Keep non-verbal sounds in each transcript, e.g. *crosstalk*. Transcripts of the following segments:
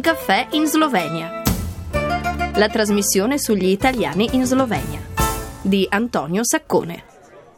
Un caffè in Slovenia. La trasmissione sugli italiani in Slovenia di Antonio Saccone.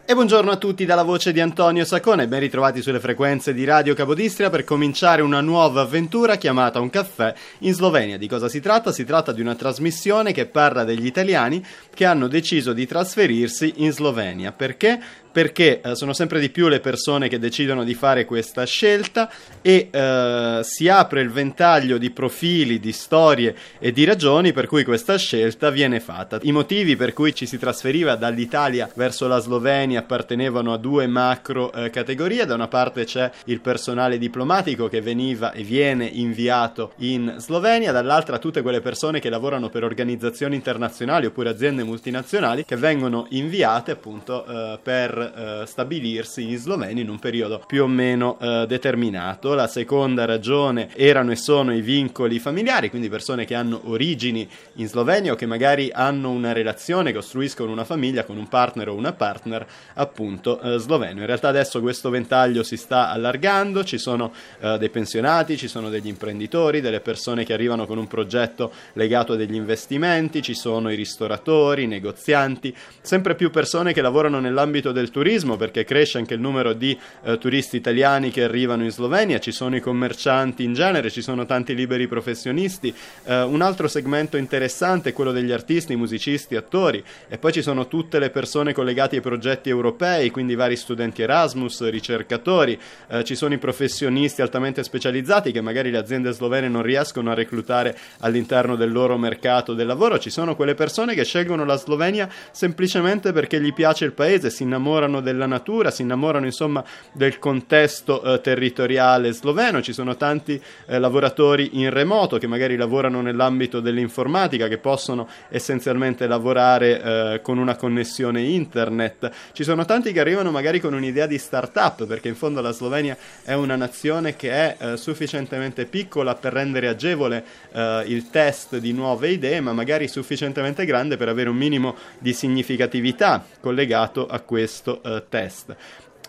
E buongiorno a tutti dalla voce di Antonio Saccone, ben ritrovati sulle frequenze di Radio Capodistria per cominciare una nuova avventura chiamata Un caffè in Slovenia. Di cosa si tratta? Si tratta di una trasmissione che parla degli italiani che hanno deciso di trasferirsi in Slovenia. Perché? Perché eh, sono sempre di più le persone che decidono di fare questa scelta e eh, si apre il ventaglio di profili, di storie e di ragioni per cui questa scelta viene fatta. I motivi per cui ci si trasferiva dall'Italia verso la Slovenia appartenevano a due macro eh, categorie, da una parte c'è il personale diplomatico che veniva e viene inviato in Slovenia, dall'altra tutte quelle persone che lavorano per organizzazioni internazionali oppure aziende multinazionali che vengono inviate appunto eh, per eh, stabilirsi in Slovenia in un periodo più o meno eh, determinato. La seconda ragione erano e sono i vincoli familiari, quindi persone che hanno origini in Slovenia o che magari hanno una relazione, costruiscono una famiglia con un partner o una partner appunto eh, sloveno. In realtà adesso questo ventaglio si sta allargando, ci sono dei pensionati, ci sono degli imprenditori, delle persone che arrivano con un progetto legato a degli investimenti, ci sono i ristoratori, i negozianti, sempre più persone che lavorano nell'ambito del turismo perché cresce anche il numero di eh, turisti italiani che arrivano in Slovenia, ci sono i commercianti in genere, ci sono tanti liberi professionisti. Eh, un altro segmento interessante è quello degli artisti, musicisti, attori. E poi ci sono tutte le persone collegate ai progetti europei, quindi vari studenti Erasmus, ricercatori, eh, ci sono i professionisti altamente specializzati che magari le aziende slovene non riescono a reclutare all'interno del loro mercato del lavoro, ci sono quelle persone che scelgono la Slovenia semplicemente perché gli piace il paese, si innamorano innamorano della natura, si innamorano insomma del contesto eh, territoriale sloveno, ci sono tanti eh, lavoratori in remoto che magari lavorano nell'ambito dell'informatica, che possono essenzialmente lavorare eh, con una connessione internet, ci sono tanti che arrivano magari con un'idea di start-up, perché in fondo la Slovenia è una nazione che è eh, sufficientemente piccola per rendere agevole eh, il test di nuove idee, ma magari sufficientemente grande per avere un minimo di significatività collegato a questo uh, test.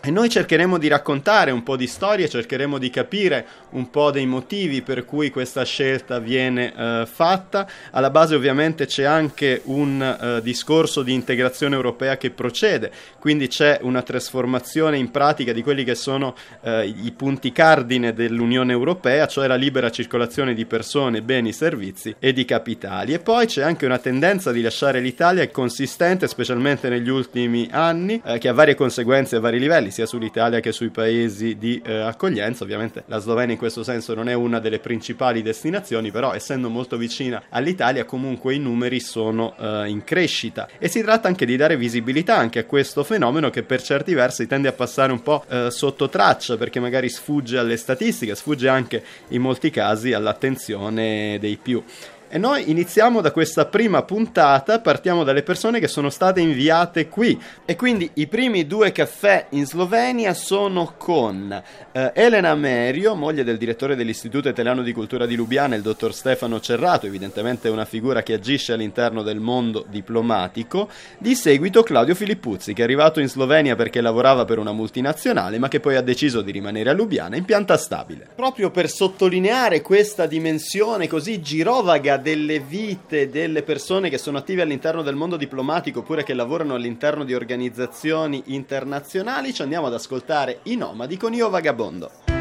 E noi cercheremo di raccontare un po' di storie, cercheremo di capire un po' dei motivi per cui questa scelta viene eh, fatta. Alla base ovviamente c'è anche un eh, discorso di integrazione europea che procede, quindi c'è una trasformazione in pratica di quelli che sono eh, i punti cardine dell'Unione Europea, cioè la libera circolazione di persone, beni, servizi e di capitali. E poi c'è anche una tendenza di lasciare l'Italia consistente, specialmente negli ultimi anni, eh, che ha varie conseguenze a vari livelli sia sull'Italia che sui paesi di eh, accoglienza. Ovviamente la Slovenia in questo senso non è una delle principali destinazioni, però essendo molto vicina all'Italia comunque i numeri sono eh, in crescita e si tratta anche di dare visibilità anche a questo fenomeno che per certi versi tende a passare un po' eh, sotto traccia perché magari sfugge alle statistiche, sfugge anche in molti casi all'attenzione dei più. E noi iniziamo da questa prima puntata, partiamo dalle persone che sono state inviate qui. E quindi i primi due caffè in Slovenia sono con eh, Elena Merio, moglie del direttore dell'Istituto Italiano di Cultura di Lubiana, il dottor Stefano Cerrato, evidentemente una figura che agisce all'interno del mondo diplomatico. Di seguito Claudio Filippuzzi, che è arrivato in Slovenia perché lavorava per una multinazionale, ma che poi ha deciso di rimanere a Lubiana in pianta stabile. Proprio per sottolineare questa dimensione così girovaga delle vite delle persone che sono attive all'interno del mondo diplomatico oppure che lavorano all'interno di organizzazioni internazionali, ci andiamo ad ascoltare i nomadi con Io Vagabondo.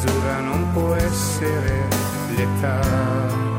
Sul mio corpo il chiarore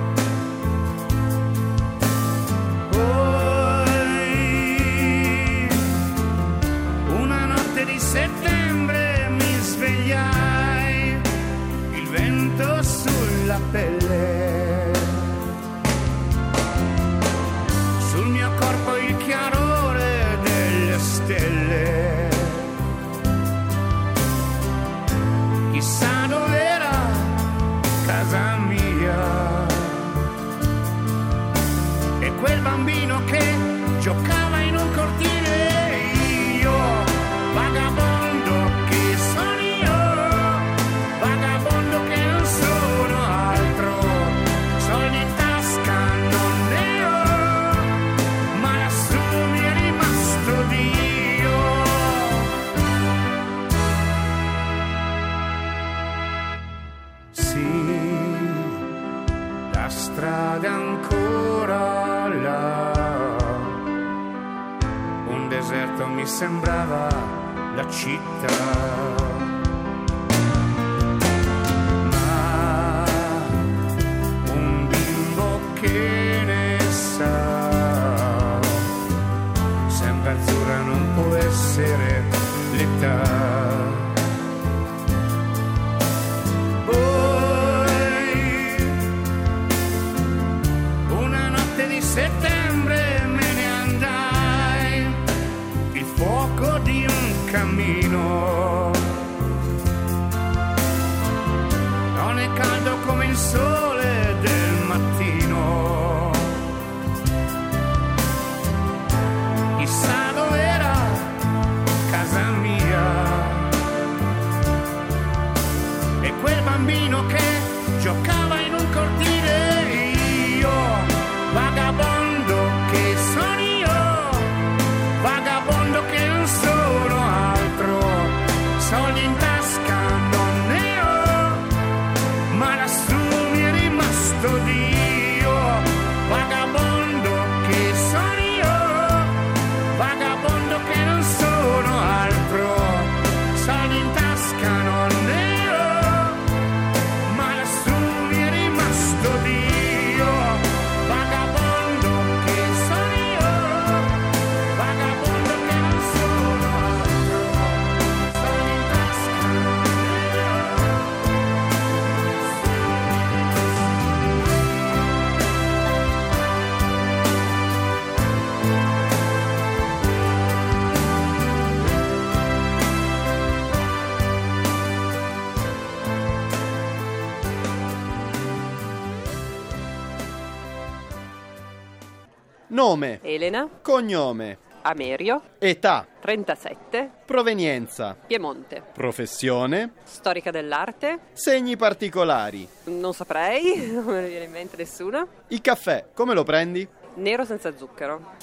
Elena. Cognome. Amerio. Età. 37. Provenienza. Piemonte. Professione. Storica dell'arte. Segni particolari. Non saprei, *laughs* non me ne viene in mente nessuno. Il caffè, come lo prendi? Nero senza zucchero.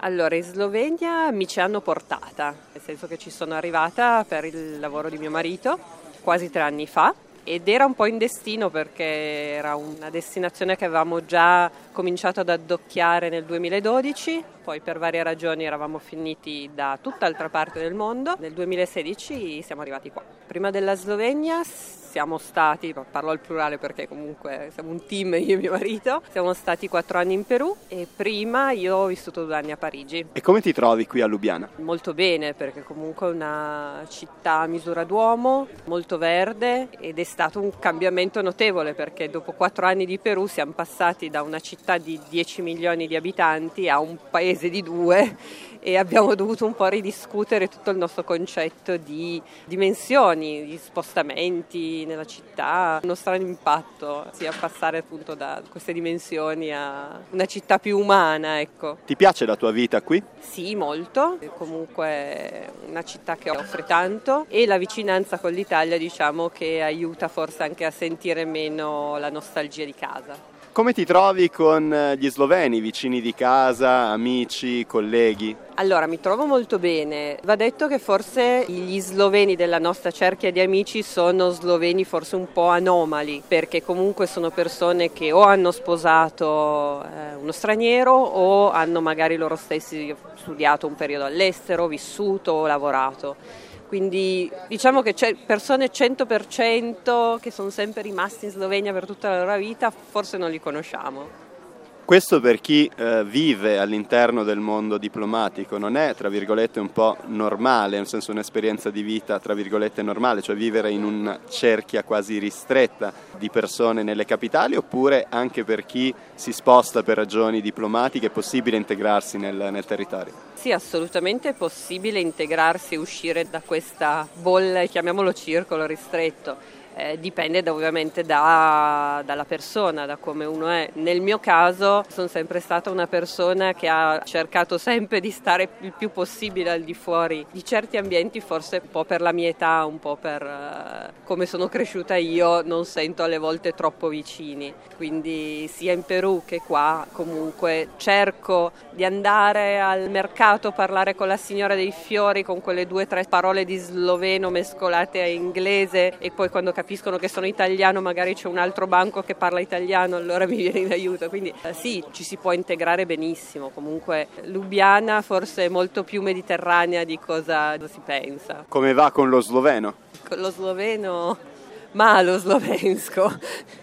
Allora, in Slovenia mi ci hanno portata, nel senso che ci sono arrivata per il lavoro di mio marito quasi tre anni fa ed era un po' in destino perché era una destinazione che avevamo già cominciato ad addocchiare nel 2012, poi per varie ragioni eravamo finiti da tutt'altra parte del mondo, nel 2016 siamo arrivati qua. Prima della Slovenia siamo stati, parlo al plurale perché comunque siamo un team io e mio marito, siamo stati quattro anni in Perù e prima io ho vissuto due anni a Parigi. E come ti trovi qui a Lubiana? Molto bene perché comunque è una città a misura d'uomo, molto verde ed è stato un cambiamento notevole perché dopo quattro anni di Perù siamo passati da una città di 10 milioni di abitanti a un paese di due e abbiamo dovuto un po' ridiscutere tutto il nostro concetto di dimensioni, di spostamenti nella città, uno strano impatto, sia passare appunto da queste dimensioni a una città più umana, ecco. Ti piace la tua vita qui? Sì, molto, è comunque una città che offre tanto e la vicinanza con l'Italia diciamo che aiuta forse anche a sentire meno la nostalgia di casa. Come ti trovi con eh, gli sloveni, vicini di casa, amici, colleghi? Allora, mi trovo molto bene. Va detto che forse gli sloveni della nostra cerchia di amici sono sloveni forse un po' anomali, perché comunque sono persone che o hanno sposato eh, uno straniero o hanno magari loro stessi studiato un periodo all'estero, vissuto o lavorato. Quindi diciamo che c'è persone 100% che sono sempre rimaste in Slovenia per tutta la loro vita, forse non li conosciamo. Questo per chi eh, vive all'interno del mondo diplomatico non è, tra virgolette, un po' normale, nel senso un'esperienza di vita, tra virgolette, normale, cioè vivere in una cerchia quasi ristretta di persone nelle capitali, oppure anche per chi si sposta per ragioni diplomatiche è possibile integrarsi nel, nel territorio? Sì, assolutamente è possibile integrarsi e uscire da questa bolla, chiamiamolo circolo ristretto eh, dipende da, ovviamente da, dalla persona, da come uno è. Nel mio caso sono sempre stata una persona che ha cercato sempre di stare il più possibile al di fuori di certi ambienti, forse un po' per la mia età, un po' per eh, come sono cresciuta io, non sento alle volte troppo vicini. Quindi sia in Perù che qua comunque cerco di andare al mercato, parlare con la signora dei fiori con quelle due o tre parole di sloveno mescolate a inglese e poi quando capisco capiscono che sono italiano, magari c'è un altro banco che parla italiano, allora mi viene in aiuto. Quindi eh, sì, ci si può integrare benissimo. Comunque Lubiana forse è molto più mediterranea di cosa si pensa. Come va con lo sloveno? Con lo sloveno, ma lo slovensko.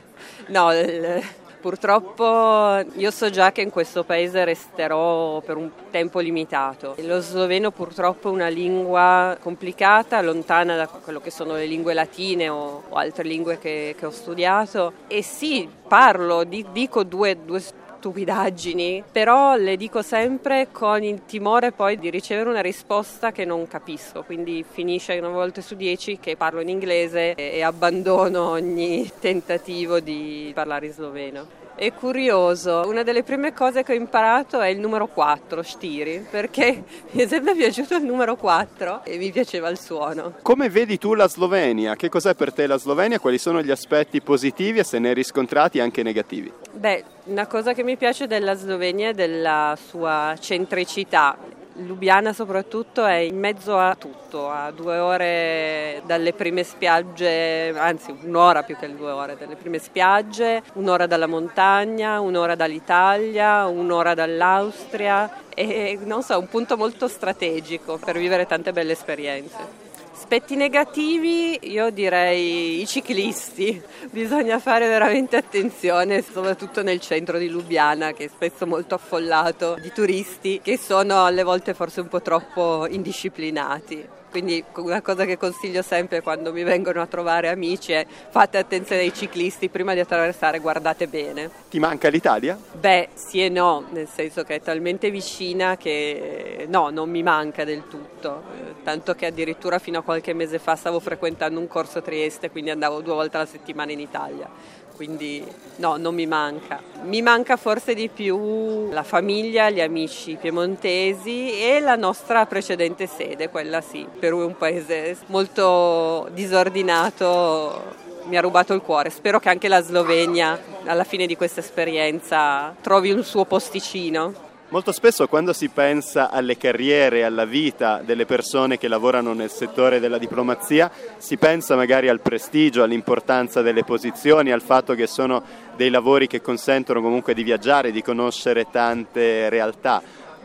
*laughs* No, il, Purtroppo io so già che in questo paese resterò per un tempo limitato. Lo sloveno purtroppo è una lingua complicata, lontana da quello che sono le lingue latine o, o altre lingue che, che, ho studiato. E sì, parlo, dico due, due stupidaggini, però le dico sempre con il timore poi di ricevere una risposta che non capisco, quindi finisce una volta su dieci che parlo in inglese e abbandono ogni tentativo di parlare in sloveno. È curioso, una delle prime cose che ho imparato è il numero 4, Stiri, perché mi è sempre piaciuto il numero 4 e mi piaceva il suono. Come vedi tu la Slovenia? Che cos'è per te la Slovenia? Quali sono gli aspetti positivi e se ne hai riscontrati anche negativi? Beh, una cosa che mi piace della Slovenia è della sua centricità Lubiana soprattutto è in mezzo a tutto, a due ore dalle prime spiagge, anzi un'ora più che due ore dalle prime spiagge, un'ora dalla montagna, un'ora dall'Italia, un'ora dall'Austria e non so, un punto molto strategico per vivere tante belle esperienze. Aspetti negativi, io direi i ciclisti, bisogna fare veramente attenzione, soprattutto nel centro di Lubiana che è spesso molto affollato di turisti che sono alle volte forse un po' troppo indisciplinati. Quindi una cosa che consiglio sempre quando mi vengono a trovare amici è fate attenzione ai ciclisti, prima di attraversare guardate bene. Ti manca l'Italia? Beh, sì e no, nel senso che è talmente vicina che no, non mi manca del tutto, tanto che addirittura fino a qualche mese fa stavo frequentando un corso a Trieste, quindi andavo due volte alla settimana in Italia quindi no, non mi manca. Mi manca forse di più la famiglia, gli amici piemontesi e la nostra precedente sede, quella sì. Perù è un paese molto disordinato, mi ha rubato il cuore. Spero che anche la Slovenia alla fine di questa esperienza trovi un suo posticino. Molto spesso quando si pensa alle carriere, alla vita delle persone che lavorano nel settore della diplomazia, si pensa magari al prestigio, all'importanza delle posizioni, al fatto che sono dei lavori che consentono comunque di viaggiare, di conoscere tante realtà.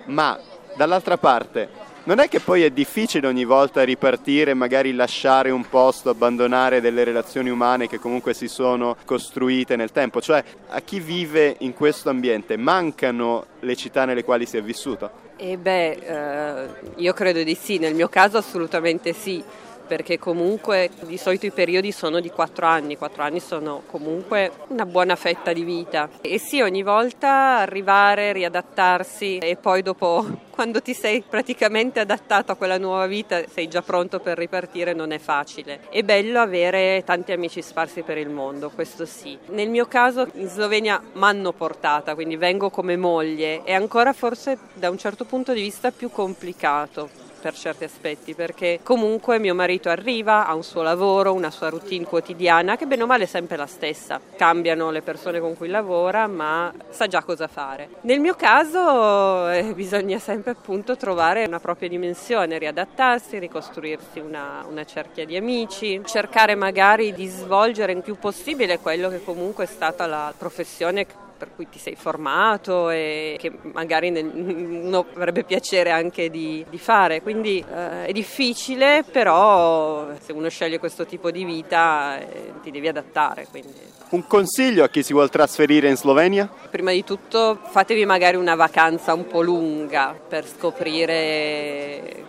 Ma dall'altra parte non è che poi è difficile ogni volta ripartire, magari lasciare un posto, abbandonare delle relazioni umane che comunque si sono costruite nel tempo, cioè a chi vive in questo ambiente mancano le città nelle quali si è vissuto? Eh beh, eh, io credo di sì, nel mio caso assolutamente sì perché comunque di solito i periodi sono di quattro anni, quattro anni sono comunque una buona fetta di vita. E sì, ogni volta arrivare, riadattarsi e poi dopo, *laughs* quando ti sei praticamente adattato a quella nuova vita, sei già pronto per ripartire, non è facile. È bello avere tanti amici sparsi per il mondo, questo sì. Nel mio caso in Slovenia mi hanno portata, quindi vengo come moglie, è ancora forse da un certo punto di vista più complicato per certi aspetti, perché comunque mio marito arriva, ha un suo lavoro, una sua routine quotidiana che bene o male è sempre la stessa. Cambiano le persone con cui lavora, ma sa già cosa fare. Nel mio caso eh, *laughs* bisogna sempre appunto trovare una propria dimensione, riadattarsi, ricostruirsi una, una cerchia di amici, cercare magari di svolgere il più possibile quello che comunque è stata la professione per cui ti sei formato e che magari uno avrebbe piacere anche di, di fare. Quindi eh, è difficile, però se uno sceglie questo tipo di vita eh, ti devi adattare. Quindi. Un consiglio a chi si vuole trasferire in Slovenia? Prima di tutto fatevi magari una vacanza un po' lunga per scoprire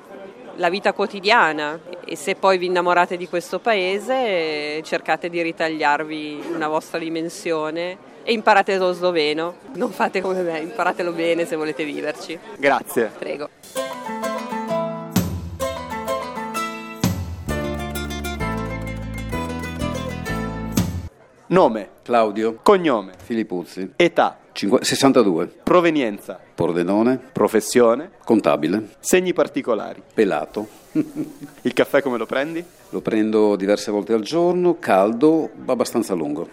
la vita quotidiana e se poi vi innamorate di questo paese cercate di ritagliarvi una vostra dimensione e imparate lo sloveno. Non fate come me, imparatelo bene se volete viverci. Grazie. Prego. Nome. Claudio. Cognome. Filippuzzi. Età. 62. Provenienza. Pordenone. Professione. Contabile. Segni particolari. Pelato. *laughs* Il caffè come lo prendi? Lo prendo diverse volte al giorno, caldo, abbastanza lungo.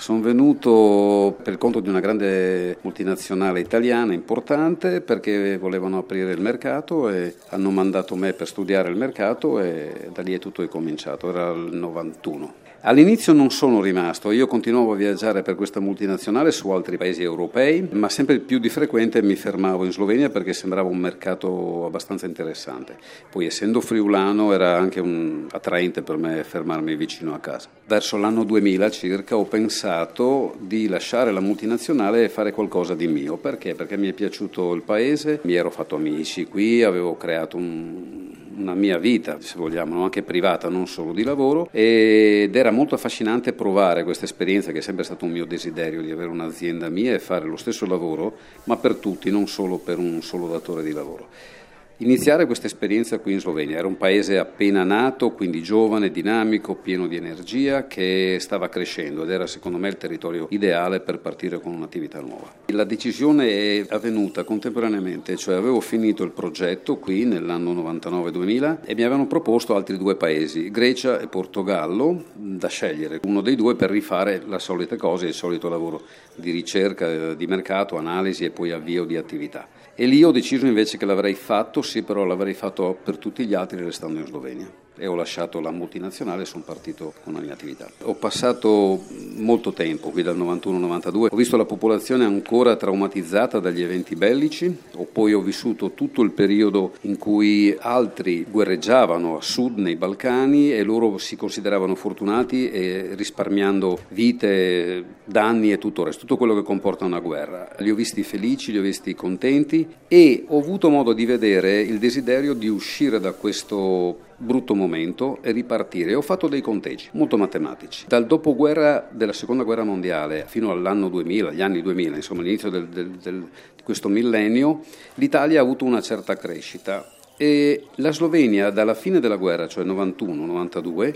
Sono venuto per conto di una grande multinazionale italiana importante perché volevano aprire il mercato e hanno mandato me per studiare il mercato e da lì è tutto ricominciato, era il 91. All'inizio non sono rimasto, io continuavo a viaggiare per questa multinazionale su altri paesi europei, ma sempre più di frequente mi fermavo in Slovenia perché sembrava un mercato abbastanza interessante. Poi essendo friulano era anche attraente per me fermarmi vicino a casa. Verso l'anno 2000 circa ho pensato di lasciare la multinazionale e fare qualcosa di mio. Perché? Perché mi è piaciuto il paese, mi ero fatto amici qui, avevo creato un, una mia vita, se vogliamo, anche privata, non solo di lavoro, ed era molto affascinante provare questa esperienza che è sempre stato un mio desiderio di avere un'azienda mia e fare lo stesso lavoro, ma per tutti, non solo per un solo datore di lavoro. Iniziare questa esperienza qui in Slovenia era un paese appena nato, quindi giovane, dinamico, pieno di energia, che stava crescendo ed era secondo me il territorio ideale per partire con un'attività nuova. La decisione è avvenuta contemporaneamente, cioè avevo finito il progetto qui nell'anno 99-2000 e mi avevano proposto altri due paesi, Grecia e Portogallo, da scegliere, uno dei due per rifare la solita cosa, il solito lavoro di ricerca, di mercato, analisi e poi avvio di attività. E lì ho deciso invece che l'avrei fatto, sì, però l'avrei fatto per tutti gli altri restando in Slovenia e ho lasciato la multinazionale e sono partito con la mia attività. Ho passato molto tempo qui dal 91-92, ho visto la popolazione ancora traumatizzata dagli eventi bellici, o poi ho vissuto tutto il periodo in cui altri guerreggiavano a sud nei Balcani e loro si consideravano fortunati e risparmiando vite, danni e tutto il resto, tutto quello che comporta una guerra. Li ho visti felici, li ho visti contenti e ho avuto modo di vedere il desiderio di uscire da questo brutto momento e ripartire. Ho fatto dei conteggi molto matematici. Dal dopoguerra della seconda guerra mondiale fino all'anno 2000, gli anni 2000, insomma l'inizio del, del, del, di questo millennio, l'Italia ha avuto una certa crescita e la Slovenia dalla fine della guerra, cioè 91-92,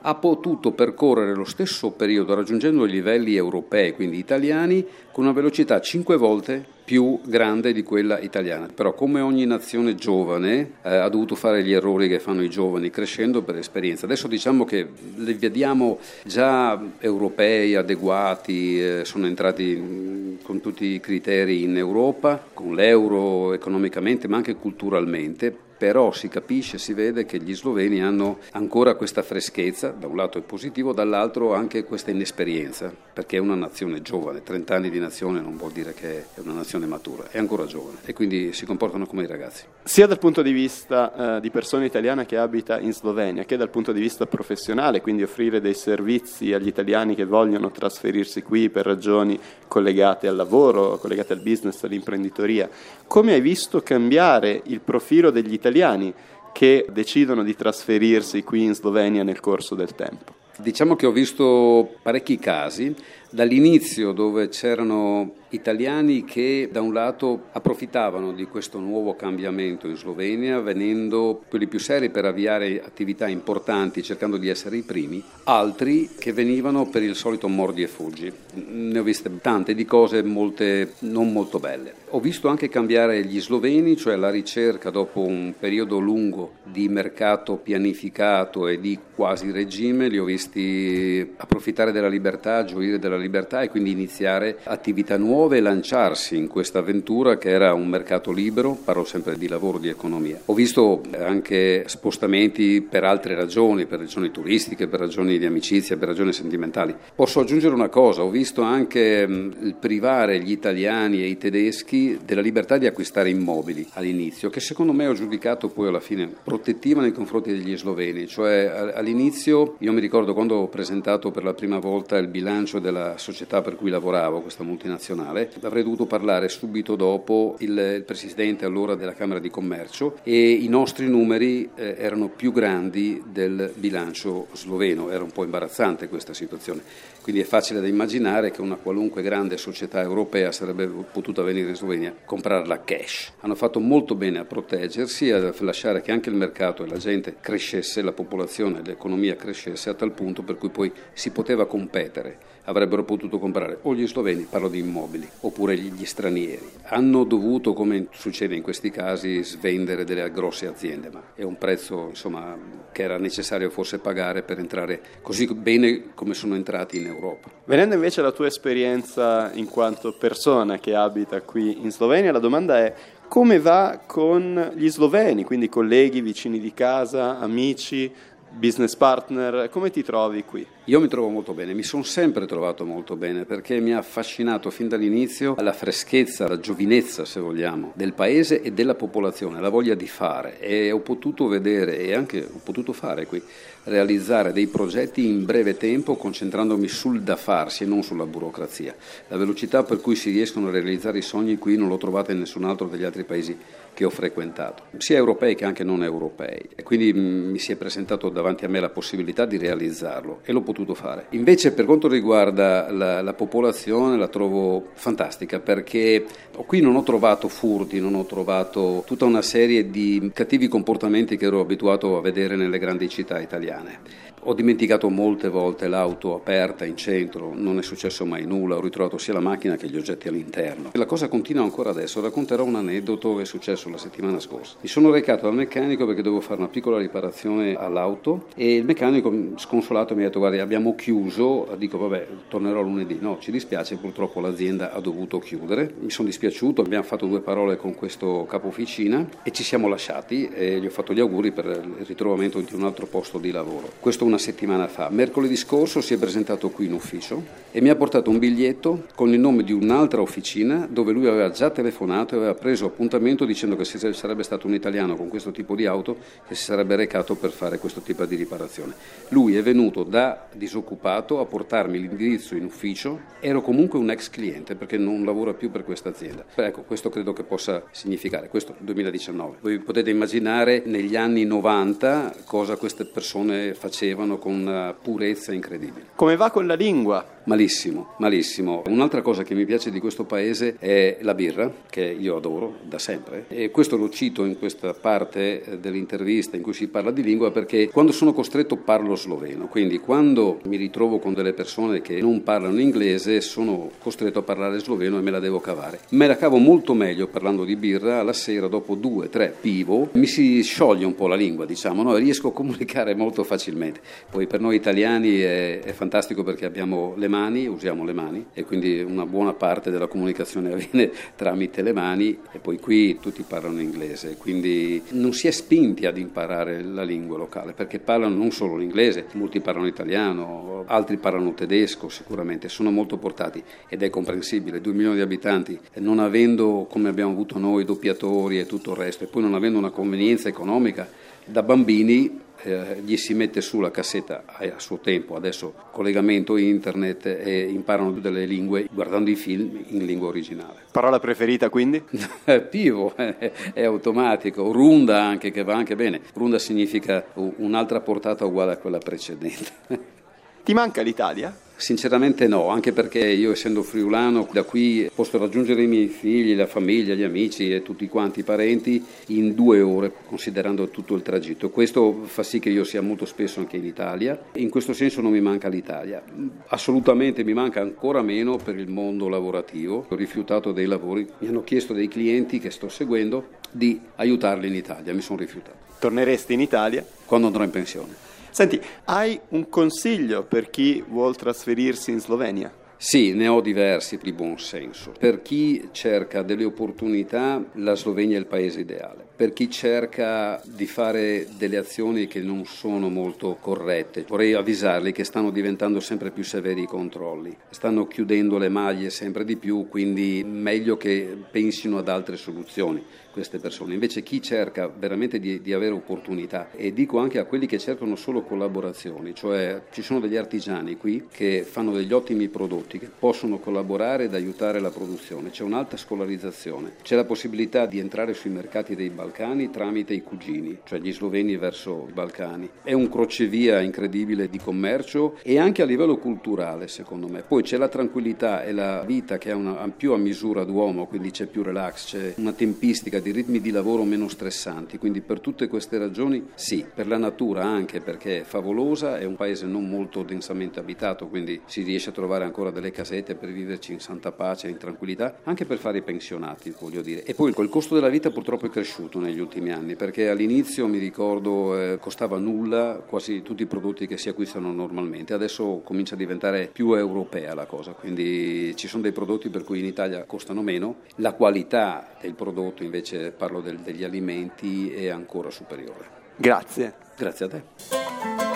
ha potuto percorrere lo stesso periodo raggiungendo i livelli europei, quindi italiani, con una velocità cinque volte più grande di quella italiana. Però come ogni nazione giovane eh, ha dovuto fare gli errori che fanno i giovani crescendo per esperienza. Adesso diciamo che li vediamo già europei, adeguati, eh, sono entrati mm, con tutti i criteri in Europa, con l'euro economicamente ma anche culturalmente però si capisce, si vede che gli sloveni hanno ancora questa freschezza, da un lato è positivo, dall'altro anche questa inesperienza, perché è una nazione giovane, 30 anni di nazione non vuol dire che è una nazione matura, è ancora giovane e quindi si comportano come i ragazzi. Sia dal punto di vista eh, di persona italiana che abita in Slovenia, che dal punto di vista professionale, quindi offrire dei servizi agli italiani che vogliono trasferirsi qui per ragioni collegate al lavoro, collegate al business, all'imprenditoria, come hai visto cambiare il profilo degli italiani italiani che decidono di trasferirsi qui in Slovenia nel corso del tempo. Diciamo che ho visto parecchi casi, dall'inizio dove c'erano italiani che da un lato approfittavano di questo nuovo cambiamento in Slovenia, venendo quelli più seri per avviare attività importanti, cercando di essere i primi, altri che venivano per il solito mordi e fuggi. Ne ho viste tante di cose, molte non molto belle. Ho visto anche cambiare gli sloveni, cioè la ricerca dopo un periodo lungo di mercato pianificato e di quasi regime, li ho visti approfittare della libertà, gioire della libertà e quindi iniziare attività nuove nuove lanciarsi in questa avventura che era un mercato libero, parlo sempre di lavoro, di economia. Ho visto anche spostamenti per altre ragioni, per ragioni turistiche, per ragioni di amicizia, per ragioni sentimentali. Posso aggiungere una cosa, ho visto anche il privare gli italiani e i tedeschi della libertà di acquistare immobili all'inizio, che secondo me ho giudicato poi alla fine protettiva nei confronti degli sloveni, cioè all'inizio io mi ricordo quando ho presentato per la prima volta il bilancio della società per cui lavoravo, questa multinazionale, nazionale. Avrei dovuto parlare subito dopo il, presidente allora della Camera di Commercio e i nostri numeri eh, erano più grandi del bilancio sloveno. Era un po' imbarazzante questa situazione. Quindi è facile da immaginare che una qualunque grande società europea sarebbe potuta venire in Slovenia a comprarla cash. Hanno fatto molto bene a proteggersi, a lasciare che anche il mercato e la gente crescesse, la popolazione, l'economia crescesse a tal punto per cui poi si poteva competere avrebbero potuto comprare o gli sloveni, parlo di immobili, oppure gli stranieri. Hanno dovuto, come succede in questi casi, svendere delle grosse aziende, ma è un prezzo insomma, che era necessario forse pagare per entrare così bene come sono entrati in Europa. Venendo invece alla tua esperienza in quanto persona che abita qui in Slovenia, la domanda è come va con gli sloveni, quindi colleghi, vicini di casa, amici, business partner, come ti trovi qui? Io mi trovo molto bene, mi sono sempre trovato molto bene perché mi ha affascinato fin dall'inizio la freschezza, la giovinezza, se vogliamo, del paese e della popolazione, la voglia di fare e ho potuto vedere e anche ho potuto fare qui realizzare dei progetti in breve tempo concentrandomi sul da farsi e non sulla burocrazia. La velocità per cui si riescono a realizzare i sogni qui non l'ho trovata in nessun altro degli altri paesi che ho frequentato, sia europei che anche non europei. E quindi mm, mi si è presentato davanti a me la possibilità di realizzarlo e l'ho potuto fare. Invece per quanto riguarda la, la popolazione la trovo fantastica perché qui non ho trovato furti, non ho trovato tutta una serie di cattivi comportamenti che ero abituato a vedere nelle grandi città italiane. Ho dimenticato molte volte l'auto aperta in centro, non è successo mai nulla, ho ritrovato sia la macchina che gli oggetti all'interno. La cosa continua ancora adesso, racconterò un aneddoto che è successo la settimana scorsa. Mi sono recato dal meccanico perché dovevo fare una piccola riparazione all'auto e il meccanico sconsolato mi ha detto guarda abbiamo chiuso, dico vabbè tornerò lunedì, no ci dispiace purtroppo l'azienda ha dovuto chiudere, mi sono dispiaciuto, abbiamo fatto due parole con questo capo officina e ci siamo lasciati e gli ho fatto gli auguri per il ritrovamento di un altro posto di lavoro. Questo una settimana fa. Mercoledì scorso si è presentato qui in ufficio e mi ha portato un biglietto con il nome di un'altra officina dove lui aveva già telefonato e aveva preso appuntamento dicendo che se sarebbe stato un italiano con questo tipo di auto che si sarebbe recato per fare questo tipo di riparazione. Lui è venuto da disoccupato a portarmi l'indirizzo in ufficio, ero comunque un ex cliente perché non lavora più per questa azienda. Ecco, questo credo che possa significare, questo 2019. Voi potete immaginare negli anni 90 cosa queste persone facevano facevano con una purezza incredibile. Come va con la lingua? Malissimo, malissimo. Un'altra cosa che mi piace di questo paese è la birra, che io adoro da sempre. E questo lo cito in questa parte eh, dell'intervista in cui si parla di lingua perché quando sono costretto parlo sloveno. Quindi quando mi ritrovo con delle persone che non parlano inglese sono costretto a parlare sloveno e me la devo cavare. Me la cavo molto meglio parlando di birra la sera dopo due, tre pivo. Mi si scioglie un po' la lingua, diciamo, no? e riesco a comunicare molto facilmente. Poi per noi italiani è, è fantastico perché abbiamo le mani usiamo le mani e quindi una buona parte della comunicazione *laughs* avviene tramite le mani e poi qui tutti parlano inglese, quindi non si è spinti ad imparare la lingua locale perché parlano non solo l'inglese, molti parlano italiano, altri parlano tedesco sicuramente, sono molto portati ed è comprensibile, 2 milioni di abitanti non avendo come abbiamo avuto noi doppiatori e tutto il resto e poi non avendo una convenienza economica da bambini eh, gli si mette su la cassetta a suo tempo, adesso collegamento internet e imparano tutte le lingue guardando i film in lingua originale. Parola preferita quindi? *laughs* Pivo, è automatico, runda anche che va anche bene. Runda significa un'altra portata uguale a quella precedente. Ti manca l'Italia? Sinceramente no, anche perché io essendo friulano da qui posso raggiungere i miei figli, la famiglia, gli amici e tutti quanti i parenti in due ore, considerando tutto il tragitto. Questo fa sì che io sia molto spesso anche in Italia. In questo senso non mi manca l'Italia. Assolutamente mi manca ancora meno per il mondo lavorativo. Ho rifiutato dei lavori, mi hanno chiesto dei clienti che sto seguendo di aiutarli in Italia, mi sono rifiutato. Torneresti in Italia? Quando andrò in pensione. Senti, hai un consiglio per chi vuole trasferirsi in Slovenia? Sì, ne ho diversi di buon senso. Per chi cerca delle opportunità, la Slovenia è il paese ideale. Per chi cerca di fare delle azioni che non sono molto corrette, vorrei avvisarli che stanno diventando sempre più severi i controlli, stanno chiudendo le maglie sempre di più, quindi meglio che pensino ad altre soluzioni queste persone. Invece chi cerca veramente di, di, avere opportunità e dico anche a quelli che cercano solo collaborazioni, cioè ci sono degli artigiani qui che fanno degli ottimi prodotti, che possono collaborare ed aiutare la produzione, c'è un'alta scolarizzazione, c'è la possibilità di entrare sui mercati dei Balcani tramite i cugini, cioè gli sloveni verso i Balcani. È un crocevia incredibile di commercio e anche a livello culturale secondo me. Poi c'è la tranquillità e la vita che è una, più a misura d'uomo, quindi c'è più relax, c'è una tempistica di ritmi di lavoro meno stressanti, quindi per tutte queste ragioni sì, per la natura anche perché è favolosa, è un paese non molto densamente abitato, quindi si riesce a trovare ancora delle casette per viverci in santa pace, in tranquillità, anche per fare i pensionati, voglio dire. E poi il costo della vita purtroppo è cresciuto negli ultimi anni, perché all'inizio mi ricordo eh, costava nulla quasi tutti i prodotti che si acquistano normalmente, adesso comincia a diventare più europea la cosa, quindi ci sono dei prodotti per cui in Italia costano meno, la qualità del prodotto invece parlo del, degli alimenti è ancora superiore. Grazie. Grazie a te.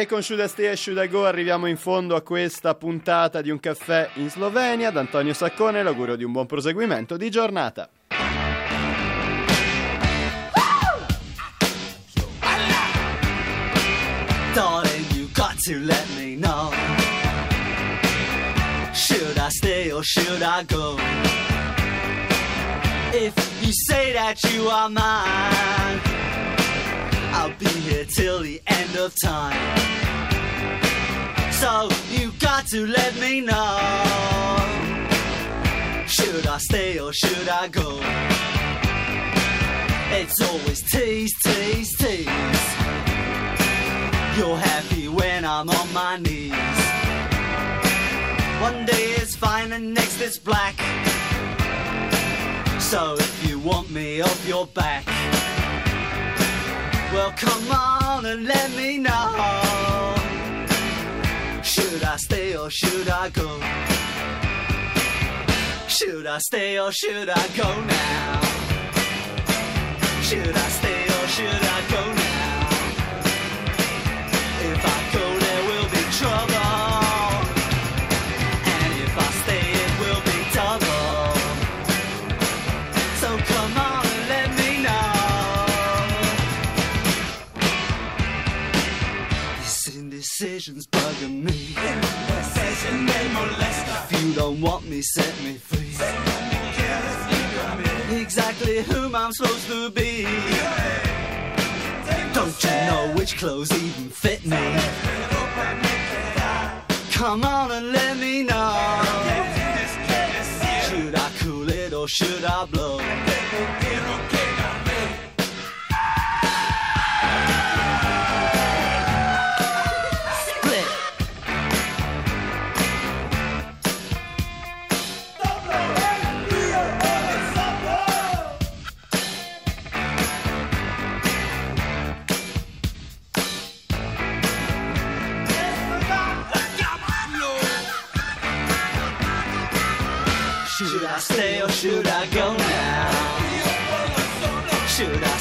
E con Should I Stay e Should I Go arriviamo in fondo a questa puntata di Un caffè in Slovenia. Da Antonio Saccone l'augurio di un buon proseguimento di giornata. To let me know. Should I stay or should I go? If you say that you are mine, I'll be here till the of time. So you got to let me know. Should I stay or should I go? It's always tease, tease, tease. You're happy when I'm on my knees. One day is fine and next it's black. So if you want me off your back, come on and let me know. Should I stay or should I go? Should I stay or should I go now? Should I stay or should I go now? If I go, indecision's bugging me. If you don't want me, set me free. Exactly whom I'm supposed to be. Don't you know which clothes even fit me? Come on and let me know. Should I cool it or should I blow? I stay or should I go now? Should I